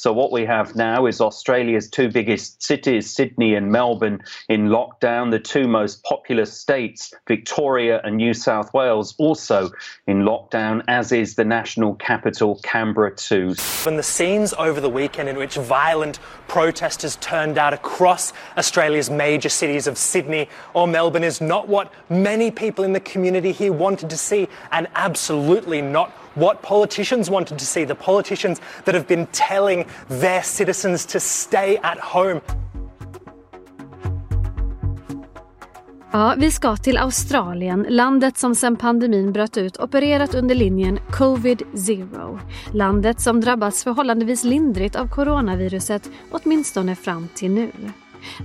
So what we have now is Australia's two biggest cities, Sydney and Melbourne, in lockdown. The two most populous states, Victoria and New South Wales, also in lockdown, as is the national capital, Canberra too. When the scenes over the weekend in which violent protesters turned out across Australia's major cities of Sydney or Melbourne is not what many people in the community here wanted to see, and absolutely not what politicians wanted to see. The politicians that have been telling their citizens to stay at home. Ja, vi ska till Australien, landet som sedan pandemin bröt ut opererat under linjen Covid Zero. Landet som drabbats förhållandevis lindrigt av coronaviruset, åtminstone fram till nu.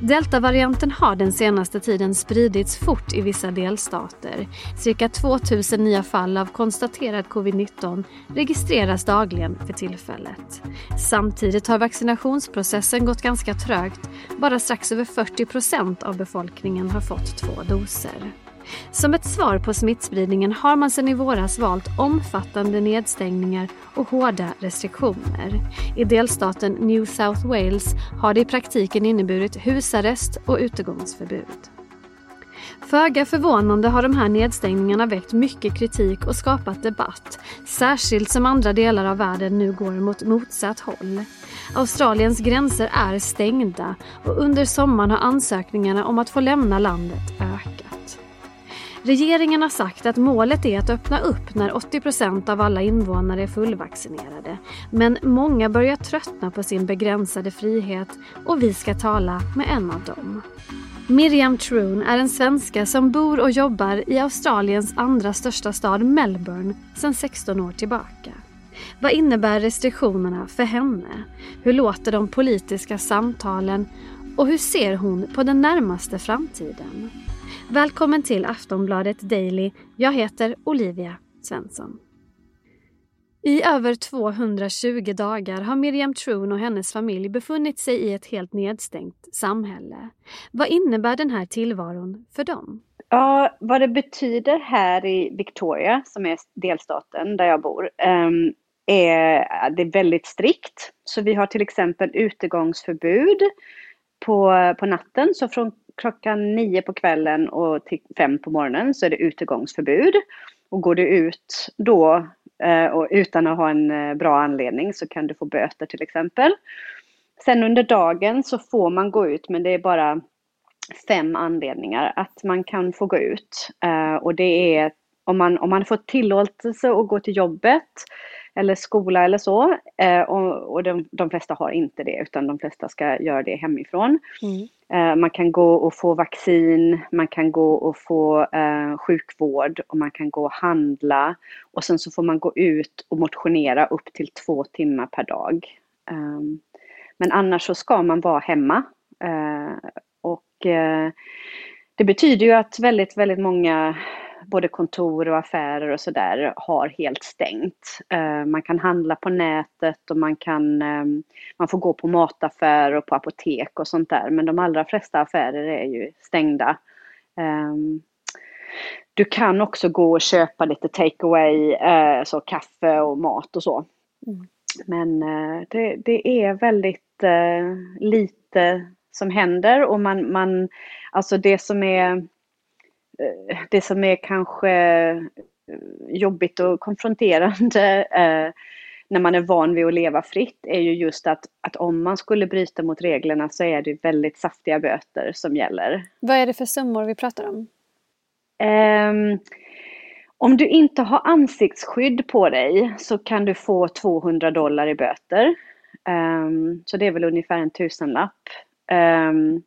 Deltavarianten har den senaste tiden spridits fort i vissa delstater. Cirka 2000 nya fall av konstaterad covid-19 registreras dagligen för tillfället. Samtidigt har vaccinationsprocessen gått ganska trögt. Bara strax över 40 procent av befolkningen har fått två doser. Som ett svar på smittspridningen har man sedan i våras valt omfattande nedstängningar och hårda restriktioner. I delstaten New South Wales har det i praktiken inneburit husarrest och utegångsförbud. Föga förvånande har de här nedstängningarna väckt mycket kritik och skapat debatt. Särskilt som andra delar av världen nu går mot motsatt håll. Australiens gränser är stängda och under sommaren har ansökningarna om att få lämna landet ökat. Regeringen har sagt att målet är att öppna upp när 80% av alla invånare är fullvaccinerade. Men många börjar tröttna på sin begränsade frihet och vi ska tala med en av dem. Miriam Troon är en svenska som bor och jobbar i Australiens andra största stad Melbourne sedan 16 år tillbaka. Vad innebär restriktionerna för henne? Hur låter de politiska samtalen? Och hur ser hon på den närmaste framtiden? Välkommen till Aftonbladet Daily. Jag heter Olivia Svensson. I över 220 dagar har Miriam Troon och hennes familj befunnit sig i ett helt nedstängt samhälle. Vad innebär den här tillvaron för dem? Ja, vad det betyder här i Victoria, som är delstaten där jag bor, ehm, är det är väldigt strikt. Så vi har till exempel utegångsförbud på, på natten. Så från klockan nio på kvällen och till fem på morgonen så är det utegångsförbud. Och går du ut då eh, och utan att ha en eh, bra anledning så kan du få böter till exempel. Sen under dagen så får man gå ut men det är bara fem anledningar att man kan få gå ut. Eh, och det är om man, om man får tillåtelse att gå till jobbet eller skola eller så. Eh, och och de, de flesta har inte det utan de flesta ska göra det hemifrån. Mm. Eh, man kan gå och få vaccin, man kan gå och få eh, sjukvård och man kan gå och handla. Och sen så får man gå ut och motionera upp till två timmar per dag. Ehm, men annars så ska man vara hemma. Eh, och eh, det betyder ju att väldigt, väldigt många både kontor och affärer och sådär har helt stängt. Eh, man kan handla på nätet och man kan ehm, man får gå på mataffär och på apotek och sånt där. Men de allra flesta affärer är ju stängda. Ehm, du kan också gå och köpa lite takeaway, eh, så kaffe och mat och så. Mm. Men eh, det, det, är väldigt lite som händer och man, man, alltså det som är det som är kanske eh, jobbigt och konfronterande eh, när man är van vid att leva fritt är ju just att, att om man skulle bryta mot reglerna så är det väldigt saftiga böter som gäller. Vad är det för summor vi pratar om? Um, om du inte har ansiktsskydd på dig så kan du få 200 dollar i böter. Um, så det är väl ungefär en tusenlapp. Um,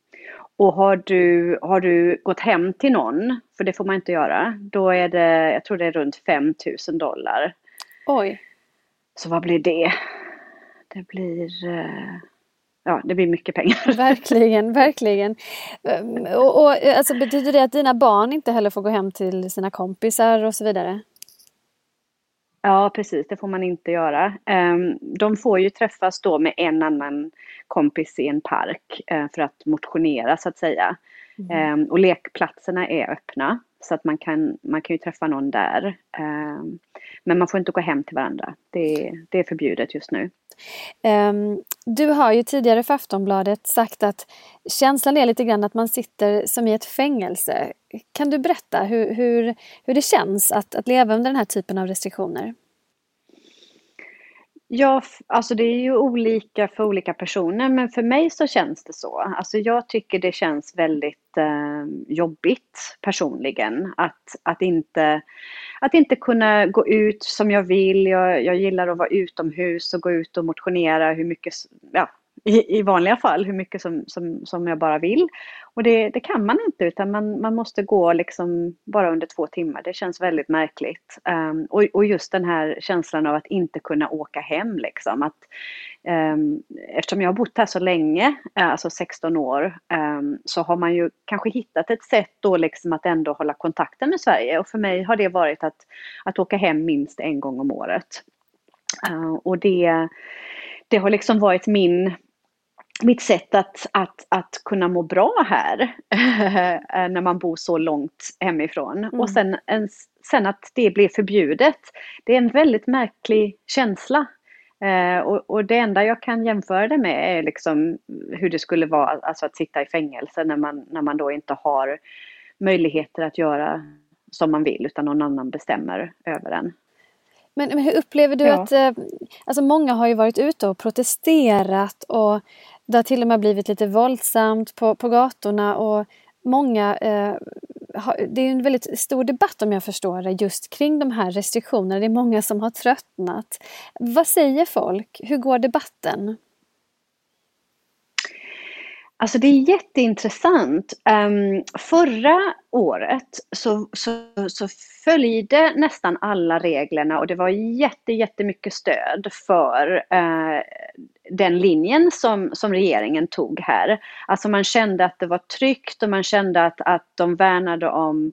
och har du, har du gått hem till någon, för det får man inte göra, då är det, jag tror det är runt 5000 dollar. Oj. Så vad blir det? Det blir, eh, ja det blir mycket pengar. Verkligen, verkligen. Ehm, och, och alltså, betyder det att dina barn inte heller får gå hem till sina kompisar och så vidare? Ja, precis. Det får man inte göra. Ehm, de får ju träffas då med en annan kompis i en park eh, för att motionera så att säga. Mm. Ehm, och lekplatserna är öppna så att man kan, man kan ju träffa någon där. Ehm, men man får inte gå hem till varandra. Det, det är förbjudet just nu. Ehm, du har ju tidigare för Aftonbladet sagt att känslan är lite grann att man sitter som i ett fängelse. Kan du berätta hur, hur, hur det känns att, att leva under den här typen av restriktioner? Ja, alltså det är ju olika för olika personer, men för mig så känns det så. Alltså jag tycker det känns väldigt eh, jobbigt personligen att, att, inte, att inte kunna gå ut som jag vill. Jag, jag gillar att vara utomhus och gå ut och motionera hur mycket, ja, i, i vanliga fall hur mycket som, som, som jag bara vill. Och det, det kan man inte utan man, man måste gå liksom bara under två timmar. Det känns väldigt märkligt. Um, och, och just den här känslan av att inte kunna åka hem liksom. Att, um, eftersom jag har bott här så länge, eh, alltså 16 år, um, så har man ju kanske hittat ett sätt då liksom att ändå hålla kontakten med Sverige. Och för mig har det varit att, att åka hem minst en gång om året. Uh, och det, det har liksom varit min mitt sätt att, att, att kunna må bra här när man bor så långt hemifrån. Mm. Och sen, en, sen att det blir förbjudet. Det är en väldigt märklig känsla. Eh, och, och, det enda jag kan jämföra det med är liksom hur det skulle vara alltså att sitta i fängelse när man, när man då inte har möjligheter att göra som man vill utan någon annan bestämmer över en. Men, men hur upplever du ja. att, eh, alltså många har ju varit ute och protesterat och det har till och med blivit lite våldsamt på, på gatorna och många eh, har, det är en väldigt stor debatt om jag förstår det just kring de här restriktionerna. Det är många som har tröttnat. Vad säger folk? Hur går debatten? Alltså det är jätteintressant. Um, förra året så, så, så följde nästan alla reglerna och det var jätte, jättemycket stöd för uh, den linjen som, som regeringen tog här. Alltså man kände att det var tryggt och man kände att, att de värnade om,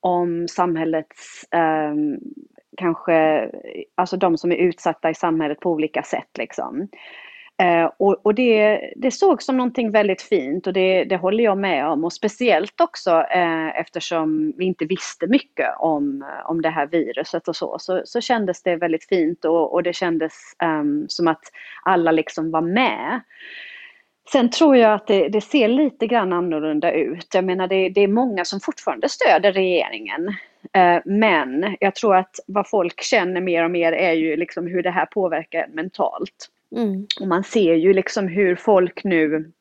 om samhällets um, kanske, alltså de som är utsatta i samhället på olika sätt liksom. Eh, och, och det, det såg som någonting väldigt fint och det, det håller jag med om. Och speciellt också eh, eftersom vi inte visste mycket om, om det här viruset och så, så, så kändes det väldigt fint och, och det kändes um, som att alla liksom var med. Sen tror jag att det, det, ser lite grann annorlunda ut. Jag menar det, det är många som fortfarande stöder regeringen. Eh, men jag tror att vad folk känner mer och mer är ju liksom hur det här påverkar mentalt. Mm. Och man ser ju liksom hur folk nu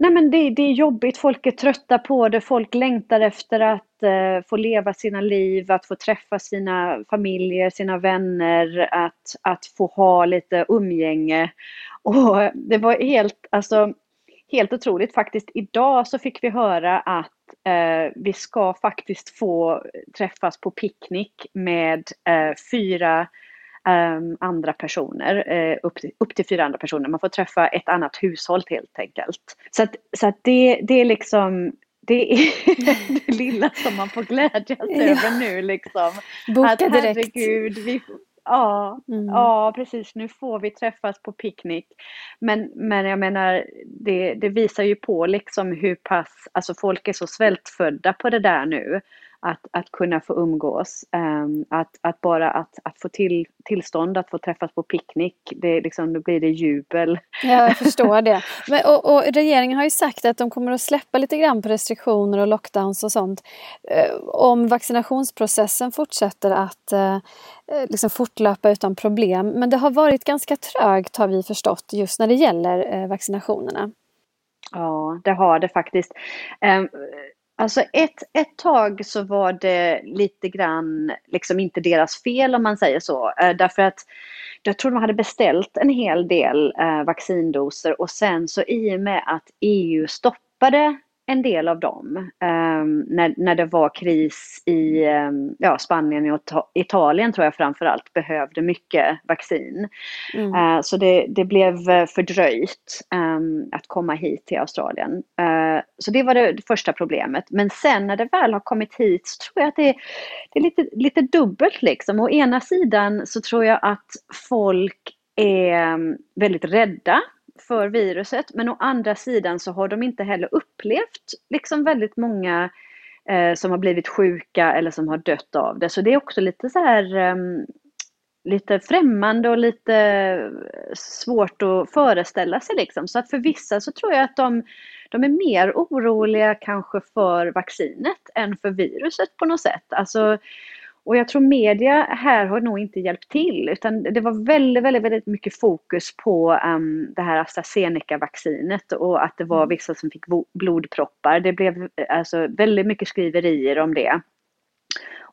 Nej men det, det, är jobbigt, folk är trötta på det, folk längtar efter att eh, få leva sina liv, att få träffa sina familjer, sina vänner, att, att få ha lite umgänge. Och det var helt, alltså, helt otroligt faktiskt. Idag så fick vi höra att eh, vi ska faktiskt få träffas på picknick med eh, fyra andra personer, uh, upp, till, upp till fyra andra personer. Man får träffa ett annat hushåll helt enkelt. Så att, så att det, det är liksom det är det lilla som man får glädjas ja. över nu liksom. Boka att, direkt. Herregud, vi, ja, mm. ja, precis. Nu får vi träffas på picknick. Men, men jag menar, det, det visar ju på liksom hur pass, alltså folk är så svältfödda på det där nu att, att kunna få umgås. Um, att, att bara att, att få till, tillstånd att få träffas på picknick, det, liksom, då blir det jubel. Ja, jag förstår det. Men, och, och, regeringen har ju sagt att de kommer att släppa lite grann på restriktioner och lockdowns och sånt. Uh, om vaccinationsprocessen fortsätter att uh, liksom fortlöpa utan problem. Men det har varit ganska trögt har vi förstått just när det gäller vaccinationerna. Ja, det har det faktiskt. Alltså ett, ett tag så var det lite grann liksom inte deras fel om man säger så. Eh, därför att jag tror de hade beställt en hel del eh, vaccindoser och sen så i och med att EU stoppade en del av dem um, när, när det var kris i um, ja, Spanien och Italien tror jag framförallt behövde mycket vaccin. Mm. Uh, så det, det, blev fördröjt um, att komma hit till Australien. Uh, så det var det, första problemet. Men sen när det väl har kommit hit så tror jag att det, det är lite, lite dubbelt liksom. Å ena sidan så tror jag att folk är mm, väldigt rädda för viruset. Men å andra sidan så har de inte heller upplevt liksom väldigt många eh, som har blivit sjuka eller som har dött av det. Så det är också lite så här um, lite främmande och lite svårt att föreställa sig liksom. Så att för vissa så tror jag att de, de är mer oroliga kanske för vaccinet än för viruset på något sätt. Alltså, och jag tror media här har nog inte hjälpt till utan det var väldigt, väldigt, väldigt mycket fokus på um, det här AstraZeneca-vaccinet och att det var mm. vissa som fick blodproppar. Det blev alltså väldigt mycket skriverier om det.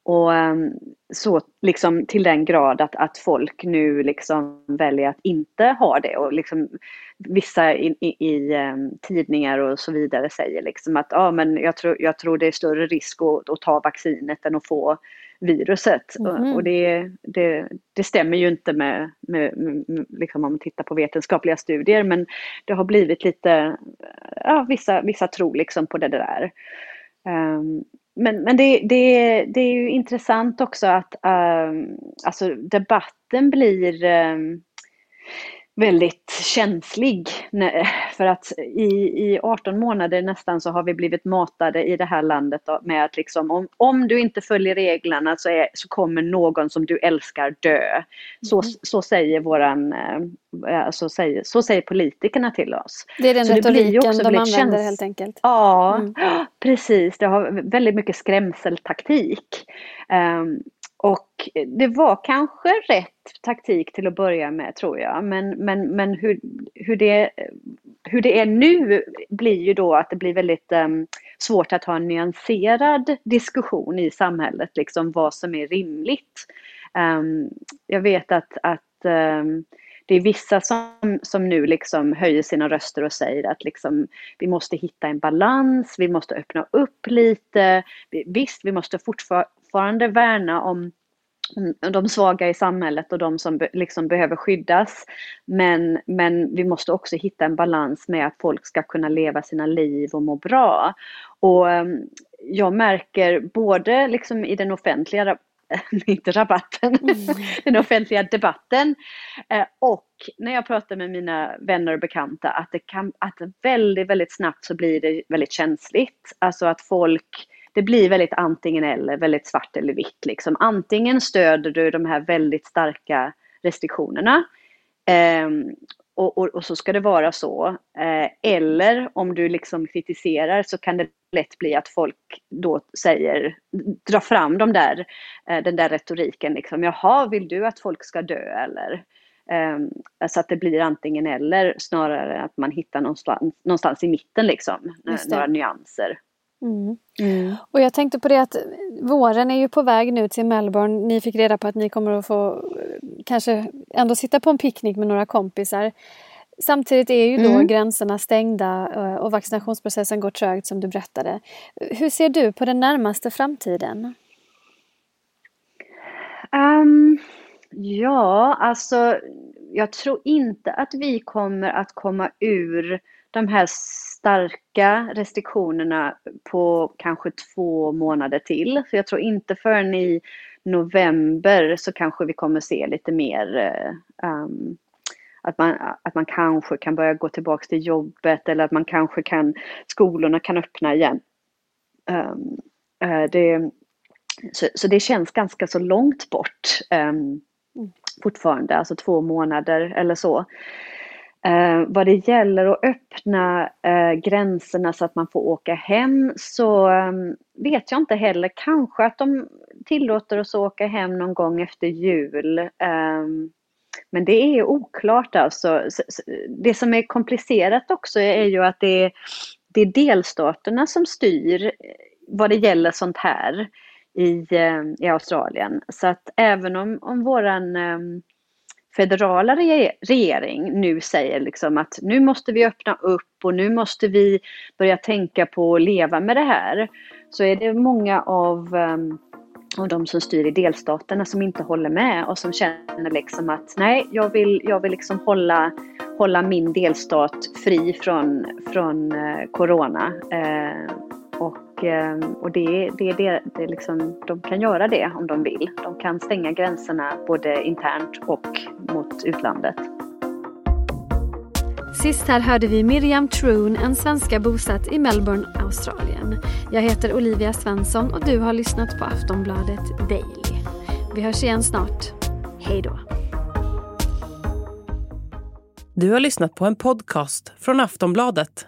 Och um, så liksom till den grad att, att folk nu liksom väljer att inte ha det och liksom vissa i, i, i um, tidningar och så vidare säger liksom att ja men jag tror, jag tror det är större risk att, att ta vaccinet än att få viruset. Mm. Och det, det, det, stämmer ju inte med, med, med, liksom om man tittar på vetenskapliga studier men det har blivit lite, ja vissa, vissa tror liksom på det där. Um, men men det, det, det är ju intressant också att um, alltså debatten blir um, väldigt känslig. För att i, i 18 månader nästan så har vi blivit matade i det här landet med att liksom om, om du inte följer reglerna så, är, så kommer någon som du älskar dö. Så, mm. så säger våran, eh, så säger, så säger politikerna till oss. Det är den så retoriken de använder käns- helt enkelt. Ja, mm. precis. Det har väldigt mycket skrämseltaktik. Um, och det var kanske rätt taktik till att börja med tror jag. Men, men, men hur, hur, det, hur det är nu blir ju då att det blir väldigt um, svårt att ha en nyanserad diskussion i samhället, liksom vad som är rimligt. Um, jag vet att, att um, det är vissa som, som nu liksom höjer sina röster och säger att liksom, vi måste hitta en balans, vi måste öppna upp lite. Visst, vi måste fortfar fortfarande värna om de svaga i samhället och de som liksom behöver skyddas. Men, men vi måste också hitta en balans med att folk ska kunna leva sina liv och må bra. Och ehm, jag märker både liksom i den offentliga inte rabatten, mm. den offentliga debatten. Eh, och när jag pratar med mina vänner och bekanta att det kan, att väldigt, väldigt snabbt så blir det väldigt känsligt. Alltså att folk, det blir väldigt antingen eller, väldigt svart eller vitt liksom. Antingen stöder du de här väldigt starka restriktionerna eh, och, och, och, så ska det vara så. Eh, eller om du liksom kritiserar så kan det lätt bli att folk då säger, drar fram de där, eh, den där retoriken liksom. Jaha, vill du att folk ska dö eller? Eh, så att det blir antingen eller snarare att man hittar någonstans, någonstans i mitten liksom, några nyanser. Mm. Mm. Och jag tänkte på det att våren är ju på väg nu till Melbourne. Ni fick reda på att ni kommer att få kanske ändå sitta på en picknick med några kompisar. Samtidigt är ju då mm. gränserna stängda eh, och vaccinationsprocessen går trögt som du berättade. Hur ser du på den närmaste framtiden? Um, ja, alltså jag tror inte att vi kommer att komma ur de här starka restriktionerna på kanske två månader till. Så jag tror inte förrän i november så kanske vi kommer se lite mer eh, um, att man, att man kanske kan börja gå tillbaka till jobbet eller att man kanske kan, skolorna kan öppna igen. Um, eh, det, så, så, det känns ganska så långt bort um, fortfarande, alltså två månader eller så. Eh, vad det gäller att öppna eh, gränserna så att man får åka hem så eh, vet jag inte heller. Kanske att de tillåter oss att åka hem någon gång efter jul. Eh, men det är oklart alltså. Det som är komplicerat också är ju att det är, det är delstaterna som styr eh, vad det gäller sånt här i, ehm, i Australien. Så att även om, om våran ehm, federala regering nu säger liksom att nu måste vi öppna upp och nu måste vi börja tänka på att leva med det här. Så är det många av, ehm, av de som styr i delstaterna som inte håller med och som känner liksom att nej, jag vill, jag vill liksom hålla, hålla min delstat fri från, från eh, corona. Eh, och, eh, och det, det, det, det liksom, de kan göra det om de vill. De kan stänga gränserna både internt och mot utlandet. Sist här hörde vi Miriam Troon, en svenska bosatt i Melbourne, Australien. Jag heter Olivia Svensson och du har lyssnat på Aftonbladet Daily. Vi hörs igen snart. Hej då. Du har lyssnat på en podcast från Aftonbladet.